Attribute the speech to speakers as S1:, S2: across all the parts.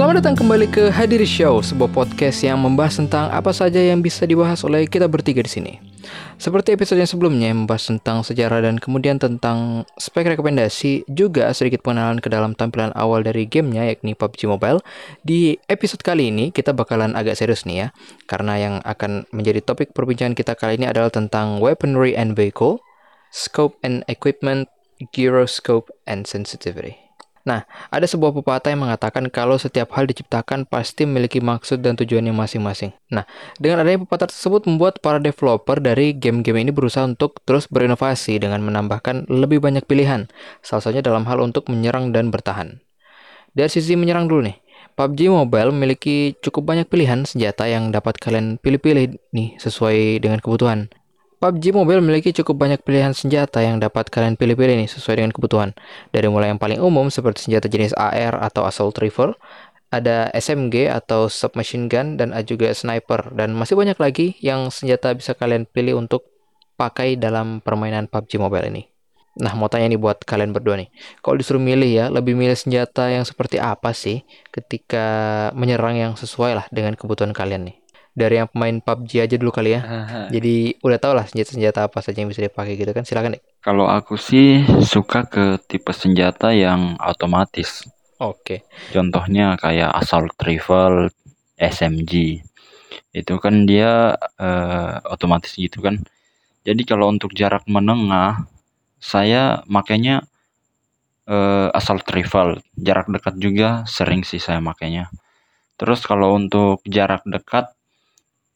S1: Selamat datang kembali ke Hadir Show, sebuah podcast yang membahas tentang apa saja yang bisa dibahas oleh kita bertiga di sini. Seperti episode yang sebelumnya yang membahas tentang sejarah dan kemudian tentang spek rekomendasi, juga sedikit pengenalan ke dalam tampilan awal dari gamenya yakni PUBG Mobile. Di episode kali ini kita bakalan agak serius nih ya, karena yang akan menjadi topik perbincangan kita kali ini adalah tentang weaponry and vehicle, scope and equipment, gyroscope and sensitivity. Nah, ada sebuah pepatah yang mengatakan kalau setiap hal diciptakan pasti memiliki maksud dan tujuannya masing-masing. Nah, dengan adanya pepatah tersebut membuat para developer dari game-game ini berusaha untuk terus berinovasi dengan menambahkan lebih banyak pilihan, salah satunya dalam hal untuk menyerang dan bertahan. Dari sisi menyerang dulu nih, PUBG Mobile memiliki cukup banyak pilihan senjata yang dapat kalian pilih-pilih nih sesuai dengan kebutuhan. PUBG Mobile memiliki cukup banyak pilihan senjata yang dapat kalian pilih-pilih nih sesuai dengan kebutuhan. Dari mulai yang paling umum seperti senjata jenis AR atau assault rifle, ada SMG atau submachine gun dan ada juga sniper dan masih banyak lagi yang senjata bisa kalian pilih untuk pakai dalam permainan PUBG Mobile ini. Nah, mau tanya nih buat kalian berdua nih. Kalau disuruh milih ya, lebih milih senjata yang seperti apa sih ketika menyerang yang sesuai lah dengan kebutuhan kalian nih? Dari yang pemain PUBG aja dulu kali ya. Jadi udah tau lah senjata-senjata apa saja yang bisa dipakai gitu kan. Silakan deh.
S2: Kalau aku sih suka ke tipe senjata yang otomatis.
S1: Oke.
S2: Contohnya kayak assault rifle, SMG. Itu kan dia uh, otomatis gitu kan. Jadi kalau untuk jarak menengah, saya makanya uh, assault rifle. Jarak dekat juga sering sih saya makanya. Terus kalau untuk jarak dekat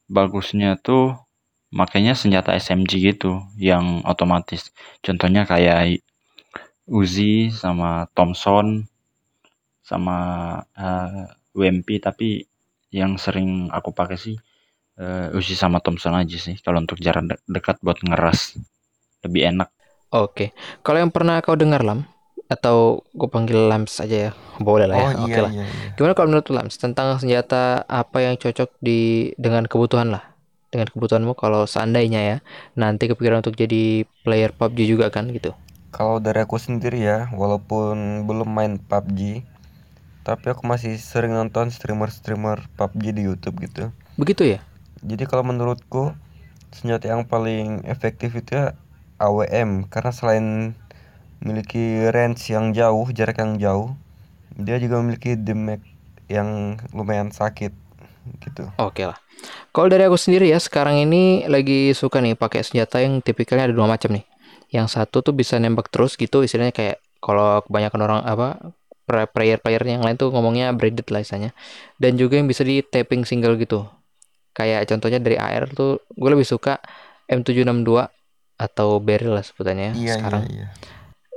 S2: bagusnya tuh makanya senjata SMG gitu yang otomatis. Contohnya kayak Uzi sama Thompson sama uh, eh, WMP tapi yang sering aku pakai sih uh, Uzi sama Thompson aja sih kalau untuk jarak de dekat buat ngeras lebih enak.
S1: Oke, kalau yang pernah kau dengar lam atau gue panggil Lams aja ya? Boleh lah ya oh, oke iya, lah. iya, iya. gimana kalau menurut Lams tentang senjata apa yang cocok di dengan kebutuhan lah? Dengan kebutuhanmu kalau seandainya ya nanti kepikiran untuk jadi player PUBG juga kan gitu?
S3: Kalau dari aku sendiri ya walaupun belum main PUBG tapi aku masih sering nonton streamer-streamer PUBG di YouTube gitu.
S1: Begitu ya?
S3: Jadi kalau menurutku senjata yang paling efektif itu ya AWM karena selain memiliki range yang jauh, jarak yang jauh. Dia juga memiliki damage yang lumayan sakit gitu.
S1: Oke lah. Kalau dari aku sendiri ya, sekarang ini lagi suka nih pakai senjata yang tipikalnya ada dua macam nih. Yang satu tuh bisa nembak terus gitu, istilahnya kayak kalau kebanyakan orang apa player-player yang lain tuh ngomongnya braided lah istilahnya. Dan juga yang bisa di tapping single gitu. Kayak contohnya dari AR tuh gue lebih suka M762 atau barrel lah sebutannya iya, sekarang. Iya, iya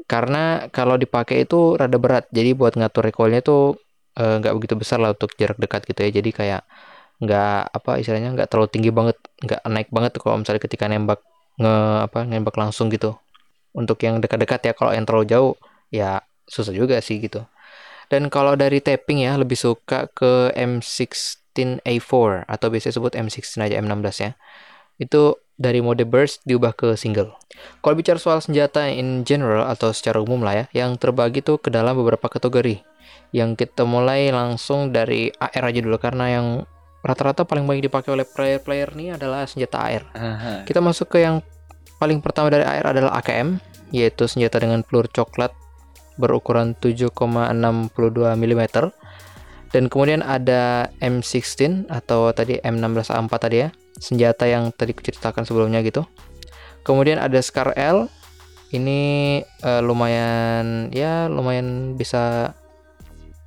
S1: karena kalau dipakai itu rada berat. Jadi buat ngatur recoilnya tuh eh, nggak begitu besar lah untuk jarak dekat gitu ya. Jadi kayak nggak apa istilahnya nggak terlalu tinggi banget. Nggak naik banget kalau misalnya ketika nembak nge apa nembak langsung gitu. Untuk yang dekat-dekat ya kalau yang terlalu jauh ya susah juga sih gitu. Dan kalau dari tapping ya lebih suka ke M16A4 atau biasa sebut M16 aja M16 ya. Itu dari mode burst diubah ke single. Kalau bicara soal senjata in general atau secara umum lah ya, yang terbagi tuh ke dalam beberapa kategori. Yang kita mulai langsung dari AR aja dulu karena yang rata-rata paling banyak dipakai oleh player-player ini adalah senjata AR. Aha. Kita masuk ke yang paling pertama dari AR adalah AKM, yaitu senjata dengan peluru coklat berukuran 7,62 mm. Dan kemudian ada M16 atau tadi M16A4 tadi ya, senjata yang tadi kuceritakan sebelumnya gitu. Kemudian ada Scar L. Ini uh, lumayan ya lumayan bisa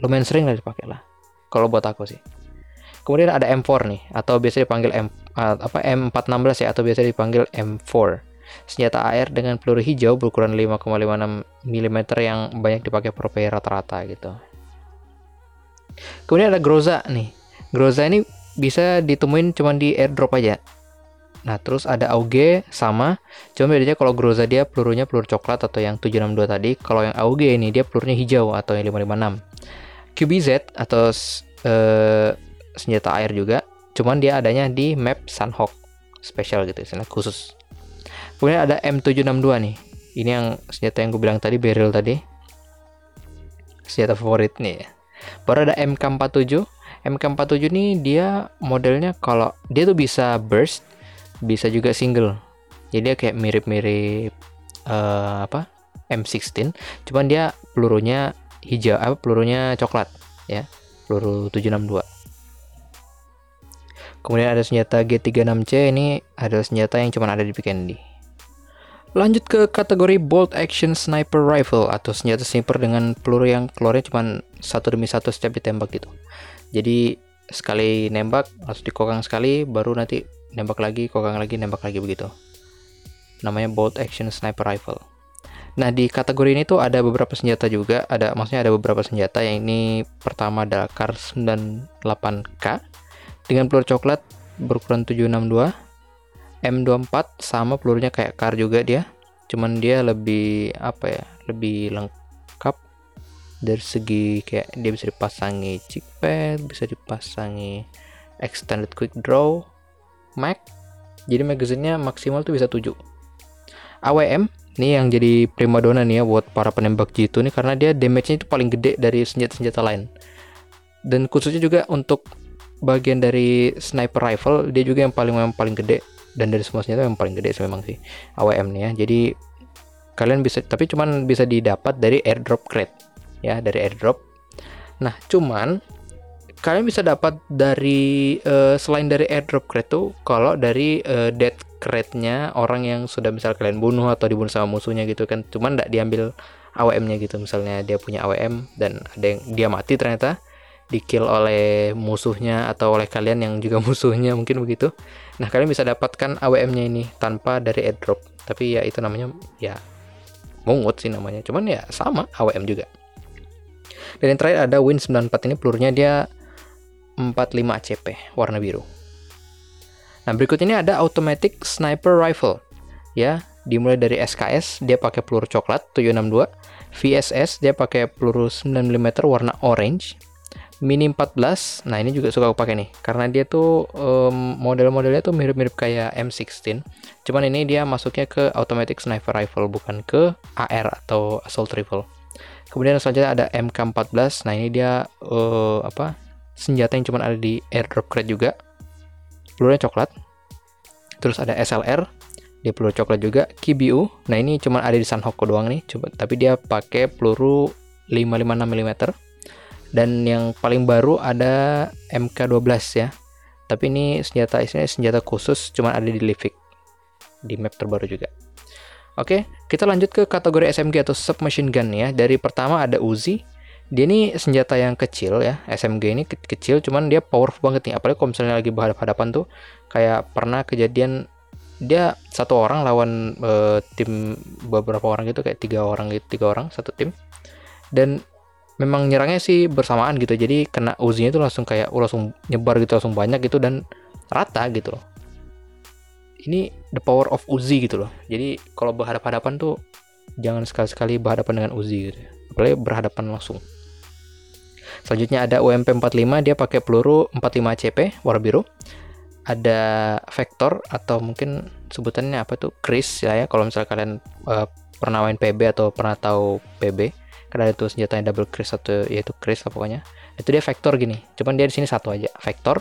S1: lumayan sering lah dipakai lah. Kalau buat aku sih. Kemudian ada M4 nih atau biasa dipanggil M uh, apa M416 ya atau biasa dipanggil M4. Senjata AR dengan peluru hijau berukuran 5,56 mm yang banyak dipakai player rata-rata gitu. Kemudian ada Groza nih. Groza ini bisa ditemuin cuma di airdrop aja. Nah, terus ada AUG sama, cuma bedanya kalau Groza dia pelurunya peluru coklat atau yang 762 tadi, kalau yang AUG ini dia pelurunya hijau atau yang 556. QBZ atau uh, senjata air juga, cuman dia adanya di map Sunhawk special gitu, senjata khusus. Kemudian ada M762 nih. Ini yang senjata yang gue bilang tadi, barrel tadi. Senjata favorit nih. Baru ada MK47. MK47 ini dia modelnya kalau dia tuh bisa burst, bisa juga single. Jadi dia kayak mirip-mirip uh, apa? M16, cuman dia pelurunya hijau, apa pelurunya coklat ya. Peluru 762. Kemudian ada senjata G36C ini adalah senjata yang cuma ada di Pikendi. Lanjut ke kategori bolt action sniper rifle atau senjata sniper dengan peluru yang keluarnya cuma satu demi satu setiap ditembak gitu. Jadi sekali nembak langsung dikokang sekali, baru nanti nembak lagi, kokang lagi, nembak lagi begitu. Namanya bolt action sniper rifle. Nah di kategori ini tuh ada beberapa senjata juga, ada maksudnya ada beberapa senjata yang ini pertama adalah Kar 98K dengan peluru coklat berukuran 762 M24 sama pelurunya kayak car juga dia. Cuman dia lebih apa ya lebih lengkap. Dari segi kayak dia bisa dipasangi chick pad bisa dipasangi extended quick draw mag jadi magazinnya maksimal tuh bisa 7 AWM ini yang jadi primadona nih ya buat para penembak jitu nih karena dia damage-nya itu paling gede dari senjata-senjata lain. Dan khususnya juga untuk bagian dari sniper rifle dia juga yang paling memang paling gede dan dari semua senjata yang paling gede sih memang sih AWM nih ya jadi kalian bisa tapi cuman bisa didapat dari airdrop crate ya dari airdrop. Nah cuman kalian bisa dapat dari uh, selain dari airdrop crate tuh kalau dari uh, dead crate-nya orang yang sudah misal kalian bunuh atau dibunuh sama musuhnya gitu kan cuman tidak diambil AWM-nya gitu. Misalnya dia punya AWM dan ada yang dia mati ternyata di kill oleh musuhnya atau oleh kalian yang juga musuhnya mungkin begitu. Nah, kalian bisa dapatkan AWM-nya ini tanpa dari airdrop. Tapi ya itu namanya ya mungut sih namanya. Cuman ya sama AWM juga. Dan yang terakhir ada Win 94 ini pelurunya dia 45 ACP warna biru. Nah, berikut ini ada automatic sniper rifle. Ya, dimulai dari SKS dia pakai peluru coklat 762, VSS dia pakai peluru 9 mm warna orange, Mini 14. Nah, ini juga suka aku pakai nih karena dia tuh um, model-modelnya tuh mirip-mirip kayak M16. Cuman ini dia masuknya ke automatic sniper rifle bukan ke AR atau assault rifle. Kemudian selanjutnya ada MK14. Nah, ini dia uh, apa? Senjata yang cuma ada di airdrop crate juga. Pelurunya coklat. Terus ada SLR, dia peluru coklat juga. KBU. Nah, ini cuma ada di Sanhoko doang nih. Coba tapi dia pakai peluru 556 mm dan yang paling baru ada MK12 ya. Tapi ini senjata isinya senjata khusus cuma ada di Livik. Di map terbaru juga. Oke kita lanjut ke kategori SMG atau submachine gun ya. Dari pertama ada Uzi. Dia ini senjata yang kecil ya. SMG ini ke kecil cuman dia powerful banget nih. Apalagi kalau misalnya lagi berhadapan tuh kayak pernah kejadian dia satu orang lawan uh, tim beberapa orang gitu kayak tiga orang gitu tiga orang satu tim. Dan memang nyerangnya sih bersamaan gitu. Jadi kena uzinya itu langsung kayak uh, langsung nyebar gitu langsung banyak gitu dan rata gitu loh. Ini the power of Uzi gitu loh. Jadi kalau berhadapan-hadapan tuh jangan sekali-sekali berhadapan dengan Uzi gitu. Apalagi berhadapan langsung. Selanjutnya ada UMP 45 dia pakai peluru 45 CP warna biru. Ada vektor atau mungkin sebutannya apa tuh? Chris ya ya kalau misalnya kalian uh, pernah main PB atau pernah tahu PB karena itu senjatanya double Chris atau yaitu Chris lah pokoknya. Itu dia vector gini cuman dia di sini satu aja vector.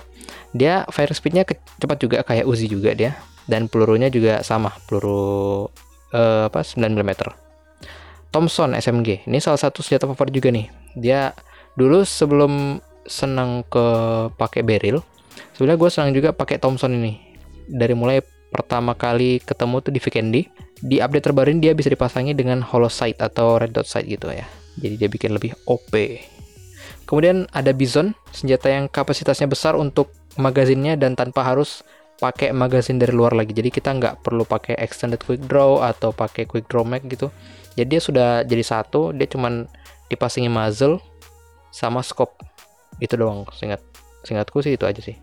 S1: Dia fire speednya cepat juga kayak Uzi juga dia. Dan pelurunya juga sama peluru uh, apa 9 mm Thompson SMG ini salah satu senjata favorit juga nih. Dia dulu sebelum senang ke pakai barrel sebenarnya gue senang juga pakai Thompson ini. Dari mulai pertama kali ketemu tuh di Vikendi di update terbaru ini dia bisa dipasangi dengan hollow sight atau red dot sight gitu ya jadi dia bikin lebih OP. Kemudian ada Bison, senjata yang kapasitasnya besar untuk magazinnya dan tanpa harus pakai magazin dari luar lagi. Jadi kita nggak perlu pakai extended quick draw atau pakai quick draw mag gitu. Jadi dia sudah jadi satu, dia cuman dipasangin muzzle sama scope. Itu doang, singkat singkatku sih itu aja sih.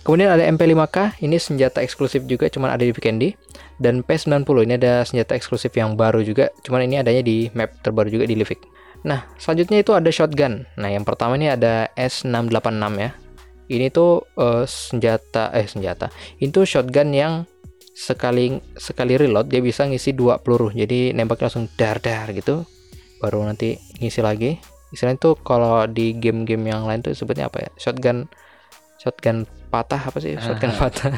S1: Kemudian ada MP5K, ini senjata eksklusif juga cuman ada di Vikendi. Dan P90 ini ada senjata eksklusif yang baru juga, cuman ini adanya di map terbaru juga di Livik. Nah, selanjutnya itu ada shotgun. Nah, yang pertama ini ada S686 ya. Ini tuh uh, senjata eh senjata. Itu shotgun yang sekali sekali reload dia bisa ngisi dua peluru. Jadi nembaknya langsung dar dar gitu. Baru nanti ngisi lagi istilahnya tuh kalau di game-game yang lain tuh sebutnya apa ya shotgun shotgun patah apa sih shotgun patah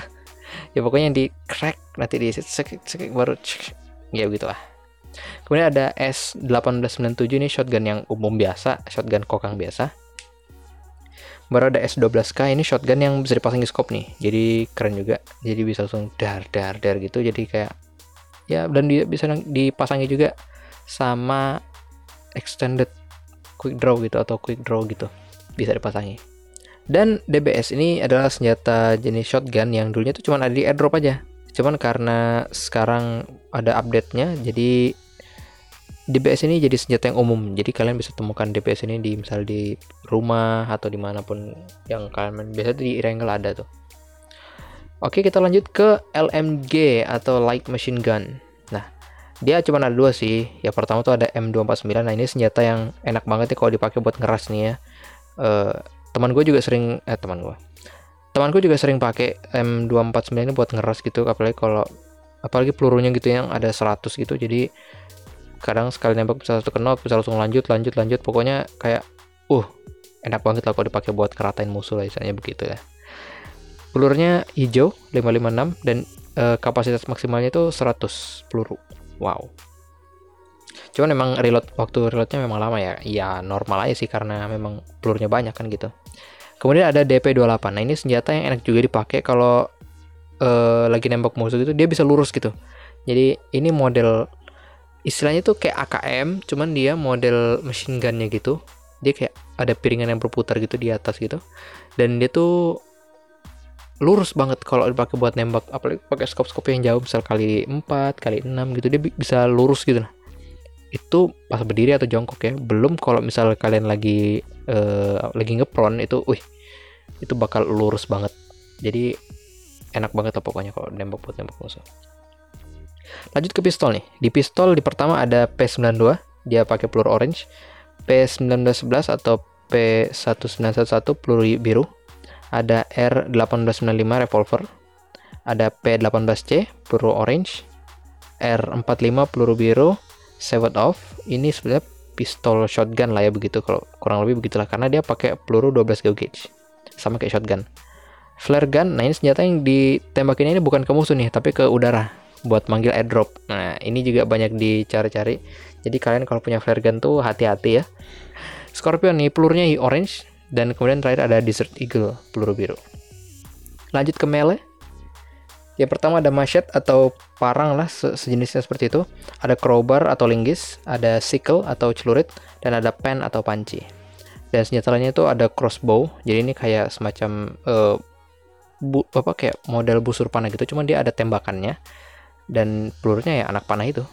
S1: ya pokoknya yang di crack nanti di sekik sekik baru cek, ya begitulah. Kemudian ada S1897 ini shotgun yang umum biasa shotgun kokang biasa. Baru ada S12K ini shotgun yang bisa dipasang di scope nih jadi keren juga. Jadi bisa langsung dar dar dar gitu jadi kayak ya dan dia bisa dipasangi juga sama extended quick draw gitu atau quick draw gitu bisa dipasangi dan DBS ini adalah senjata jenis shotgun yang dulunya tuh cuma ada di airdrop aja. Cuman karena sekarang ada update-nya jadi DBS ini jadi senjata yang umum. Jadi kalian bisa temukan DBS ini di misal di rumah atau di mana pun yang kalian main. Biasa di Wrangler ada tuh. Oke kita lanjut ke LMG atau Light Machine Gun. Nah dia cuma ada dua sih. Ya pertama tuh ada M249 nah ini senjata yang enak banget ya kalau dipakai buat ngeras nih ya. Uh, teman gue juga sering eh teman gue temanku juga sering pakai M249 ini buat ngeras gitu apalagi kalau apalagi pelurunya gitu yang ada 100 gitu. Jadi kadang sekali nembak bisa satu kenok bisa langsung lanjut lanjut lanjut. Pokoknya kayak uh enak banget lah kalau dipakai buat keratain musuh lah misalnya begitu ya. Pelurunya hijau 556 dan uh, kapasitas maksimalnya itu 100 peluru. Wow cuman memang reload waktu reloadnya memang lama ya. Ya normal aja sih karena memang pelurunya banyak kan gitu. Kemudian ada DP28 nah ini senjata yang enak juga dipakai kalau uh, lagi nembak musuh gitu dia bisa lurus gitu. Jadi ini model istilahnya tuh kayak AKM cuman dia model machine gunnya gitu. Dia kayak ada piringan yang berputar gitu di atas gitu. Dan dia tuh lurus banget kalau dipakai buat nembak. Apalagi pakai skop-skop yang jauh misal kali 4 kali 6 gitu dia bisa lurus gitu nah itu pas berdiri atau jongkok ya belum kalau misal kalian lagi uh, lagi ngepron itu wih itu bakal lurus banget. Jadi enak banget lah pokoknya kalau nembak buat nembak musuh. Lanjut ke pistol nih. Di pistol di pertama ada P92 dia pakai peluru orange. P1911 atau P1911 peluru biru. Ada R1895 revolver, ada P18C peluru orange, R45 peluru biru, Sewed Off. Ini sebenarnya pistol shotgun lah ya begitu kalau kurang lebih begitulah karena dia pakai peluru 12 gauge sama kayak shotgun. Flare gun, nah ini senjata yang ditembakin ini bukan ke musuh nih, tapi ke udara buat manggil airdrop. Nah, ini juga banyak dicari-cari. Jadi kalian kalau punya flare gun tuh hati-hati ya. Scorpion nih pelurunya orange, dan kemudian terakhir ada Desert Eagle, peluru biru. Lanjut ke melee. Ya pertama ada machete atau parang lah se sejenisnya seperti itu. Ada crowbar atau linggis, ada sickle atau celurit, dan ada pen atau panci. Dan senjata lainnya itu ada crossbow. Jadi ini kayak semacam uh, bu apa kayak model busur panah gitu, cuman dia ada tembakannya dan pelurunya ya anak panah itu.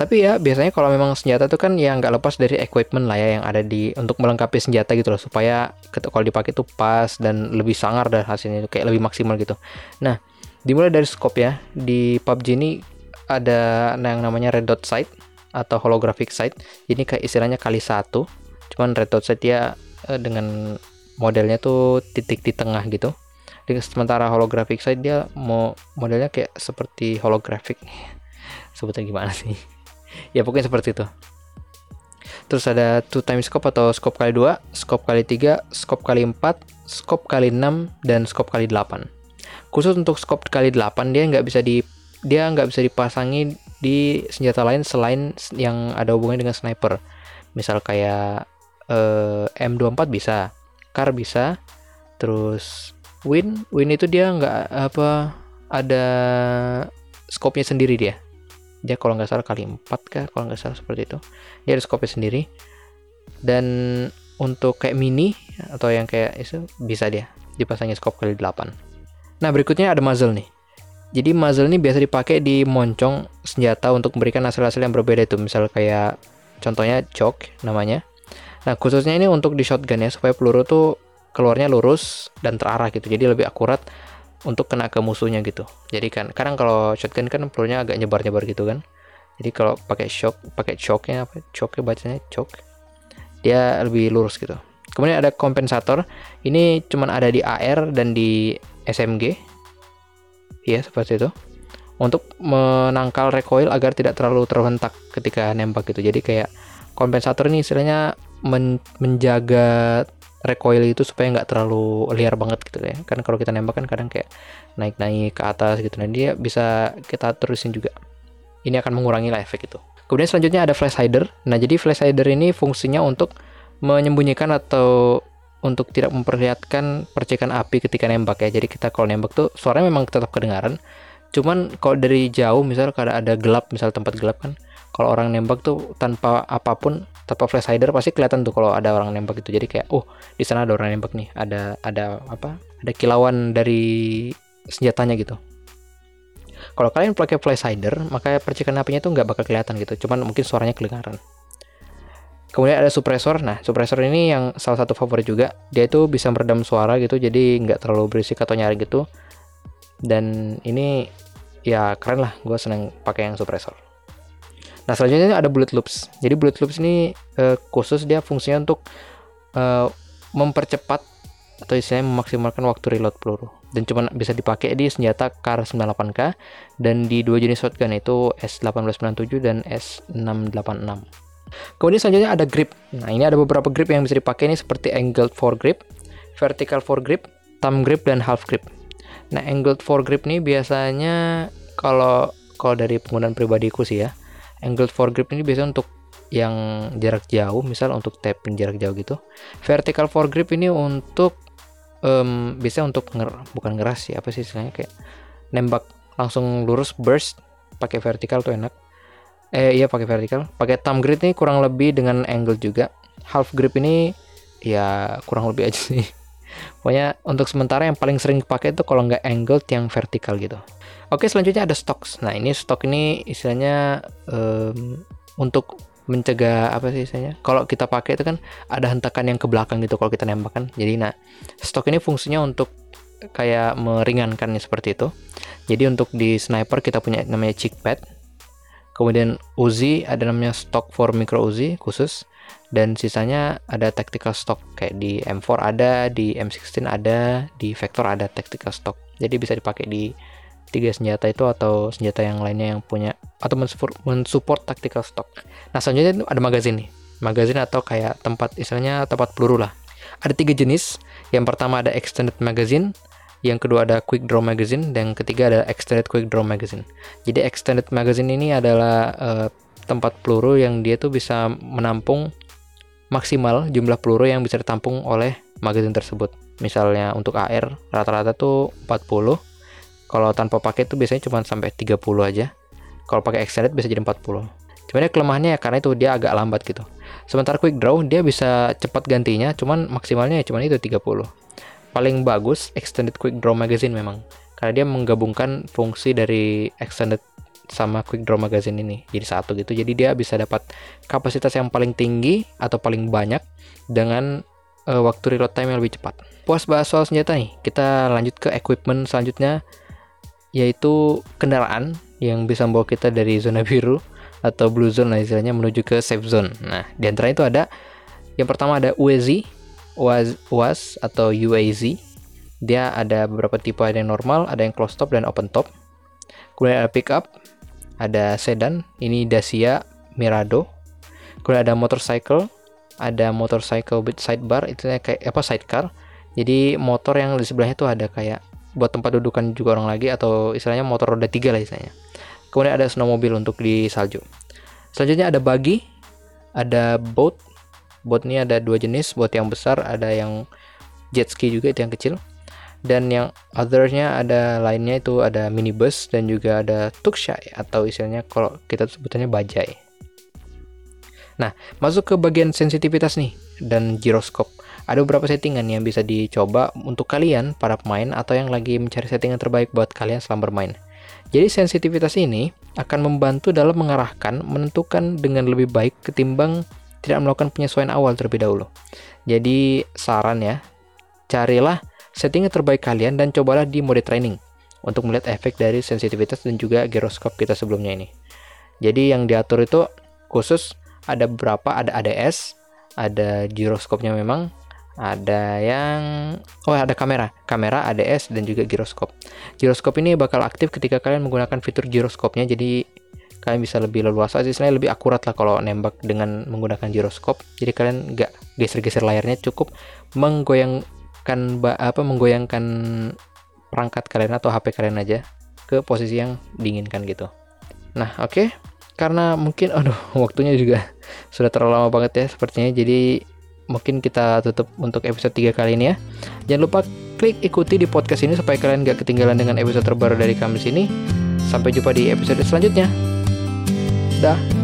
S1: Tapi ya biasanya kalau memang senjata itu kan ya nggak lepas dari equipment lah ya yang ada di untuk melengkapi senjata gitu loh supaya kalau dipakai itu pas dan lebih sangar dan hasilnya itu kayak lebih maksimal gitu. Nah dimulai dari scope ya di PUBG ini ada yang namanya red dot sight atau holographic sight. Ini kayak istilahnya kali satu. Cuman red dot sight ya eh, dengan modelnya tuh titik di tengah gitu. Dengan sementara holographic sight dia mau modelnya kayak seperti holographic. Sebutnya gimana sih? ya pokoknya seperti itu terus ada two times scope atau scope kali 2 scope kali 3 scope kali 4 scope kali 6 dan scope kali 8 khusus untuk scope kali 8 dia nggak bisa di dia nggak bisa dipasangi di senjata lain selain yang ada hubungannya dengan sniper. Misal kayak eh, M24 bisa car bisa terus win win itu dia nggak apa ada scope-nya sendiri dia. Dia kalau nggak salah kali 4 kah kalau nggak salah seperti itu. Dia ada scope sendiri. Dan untuk kayak mini atau yang kayak itu bisa dia dipasangin scope kali 8 nah berikutnya ada muzzle nih jadi muzzle ini biasa dipakai di moncong senjata untuk memberikan hasil-hasil yang berbeda itu misal kayak contohnya choke namanya nah khususnya ini untuk di shotgun ya supaya peluru tuh keluarnya lurus dan terarah gitu jadi lebih akurat untuk kena ke musuhnya gitu. Jadi kan kadang kalau shotgun kan pelurunya agak nyebar-nyebar gitu kan. Jadi kalau pakai shock, pakai shocknya apa? Shocknya bacanya shock. Dia lebih lurus gitu. Kemudian ada kompensator. Ini cuman ada di AR dan di SMG. Ya, seperti itu. Untuk menangkal recoil agar tidak terlalu terhentak ketika nembak gitu. Jadi kayak kompensator ini istilahnya men menjaga recoil itu supaya nggak terlalu liar banget gitu ya kan kalau kita nembak kan kadang kayak naik-naik ke atas gitu nah dia bisa kita terusin juga ini akan mengurangi lah efek itu kemudian selanjutnya ada flash hider nah jadi flash hider ini fungsinya untuk menyembunyikan atau untuk tidak memperlihatkan percikan api ketika nembak ya. Jadi kita kalau nembak tuh suaranya memang tetap kedengaran. Cuman kalau dari jauh misal kalau ada gelap misal tempat gelap kan kalau orang nembak tuh tanpa apa pun tanpa flash hider pasti kelihatan tuh kalau ada orang nembak itu jadi kayak oh di sana ada orang nembak nih ada ada apa ada kilauan dari senjatanya gitu. Kalau kalian pakai flash hider maka percikan apinya tuh nggak bakal kelihatan gitu. Cuman mungkin suaranya kedengaran kemudian ada suppressor nah suppressor ini yang salah satu favorit juga. Dia itu bisa meredam suara gitu jadi nggak terlalu berisik atau nyaring gitu. Dan ini ya keren lah. Gue seneng pakai yang suppressor Nah selanjutnya ada bullet loops. Jadi bullet loops ini uh, khusus dia fungsinya untuk uh, mempercepat atau istilahnya memaksimalkan waktu reload peluru. Dan cuma bisa dipakai di senjata Kar 98K dan di dua jenis shotgun itu S1897 dan S686. Kemudian selanjutnya ada grip. Nah, ini ada beberapa grip yang bisa dipakai ini seperti angled foregrip, vertical foregrip, thumb grip dan half grip. Nah, angled foregrip ini biasanya kalau kalau dari penggunaan pribadiku sih ya, angled foregrip ini biasanya untuk yang jarak jauh misal untuk tapping jarak jauh gitu vertical foregrip ini untuk um, bisa untuk nger bukan ngeras sih apa sih istilahnya kayak nembak langsung lurus burst pakai vertical tuh enak eh iya pakai vertical pakai thumb grip ini kurang lebih dengan angle juga half grip ini ya kurang lebih aja sih pokoknya untuk sementara yang paling sering dipakai itu kalau nggak angled yang vertical gitu Oke, selanjutnya ada stocks. Nah, ini stok ini istilahnya um, untuk mencegah apa sih istilahnya? Kalau kita pakai itu kan ada hentakan yang ke belakang gitu kalau kita nembak kan. Jadi nah, stok ini fungsinya untuk kayak meringankan seperti itu. Jadi untuk di sniper kita punya namanya cheek pad. Kemudian Uzi ada namanya stock for micro Uzi khusus dan sisanya ada tactical stock kayak di M4 ada, di M16 ada, di Vector ada tactical stock. Jadi bisa dipakai di tiga senjata itu atau senjata yang lainnya yang punya atau mensupport, mensupport tactical stock. Nah selanjutnya ada magazin nih, magazin atau kayak tempat istilahnya tempat peluru lah. Ada tiga jenis. Yang pertama ada extended magazine, yang kedua ada quick draw magazine, dan yang ketiga ada extended quick draw magazine. Jadi extended magazine ini adalah uh, tempat peluru yang dia tuh bisa menampung maksimal jumlah peluru yang bisa ditampung oleh magazine tersebut. Misalnya untuk AR rata-rata tuh 40 kalau tanpa paket itu biasanya cuma sampai 30 aja. Kalau pakai extended bisa jadi 40. Cuman ya kelemahannya ya karena itu dia agak lambat gitu. Sementara quick draw dia bisa cepat gantinya, cuman maksimalnya ya cuman itu 30. Paling bagus extended quick draw magazine memang. Karena dia menggabungkan fungsi dari extended sama quick draw magazine ini jadi satu gitu jadi dia bisa dapat kapasitas yang paling tinggi atau paling banyak dengan uh, waktu reload time yang lebih cepat puas bahas soal senjata nih kita lanjut ke equipment selanjutnya yaitu kendaraan yang bisa membawa kita dari zona biru atau blue zone lah istilahnya menuju ke safe zone. Nah, di antara itu ada yang pertama ada UAZ, UAZ, UAZ atau UAZ. Dia ada beberapa tipe, ada yang normal, ada yang closed top dan open top. Kemudian ada pickup, ada sedan, ini Dacia Mirado. Kemudian ada motorcycle, ada motorcycle with sidebar, itu kayak apa sidecar. Jadi motor yang di sebelahnya itu ada kayak buat tempat dudukan juga orang lagi atau istilahnya motor roda tiga lah istilahnya. Kemudian ada snowmobile untuk di salju. Selanjutnya ada buggy, ada boat. Boat ini ada dua jenis, boat yang besar, ada yang jet ski juga itu yang kecil. Dan yang othersnya ada lainnya itu ada minibus dan juga ada tukshay atau istilahnya kalau kita sebutannya bajai. Nah, masuk ke bagian sensitivitas nih dan giroskop. Ada beberapa settingan yang bisa dicoba untuk kalian, para pemain, atau yang lagi mencari settingan terbaik buat kalian selama bermain. Jadi sensitivitas ini akan membantu dalam mengarahkan, menentukan dengan lebih baik ketimbang tidak melakukan penyesuaian awal terlebih dahulu. Jadi saran ya, carilah setting terbaik kalian dan cobalah di mode training untuk melihat efek dari sensitivitas dan juga giroskop kita sebelumnya ini. Jadi yang diatur itu khusus ada beberapa, ada ADS, ada giroskopnya memang, ada yang oh ada kamera kamera ADS dan juga giroskop giroskop ini bakal aktif ketika kalian menggunakan fitur giroskopnya jadi kalian bisa lebih leluasa istilahnya lebih akurat lah kalau nembak dengan menggunakan giroskop. Jadi kalian nggak geser-geser layarnya cukup menggoyangkan apa menggoyangkan perangkat kalian atau HP kalian aja ke posisi yang diinginkan gitu. Nah oke. Karena mungkin aduh waktunya juga sudah terlalu lama banget ya sepertinya. Jadi mungkin kita tutup untuk episode 3 kali ini ya. Jangan lupa klik ikuti di podcast ini supaya kalian gak ketinggalan dengan episode terbaru dari kami sini. Sampai jumpa di episode selanjutnya да.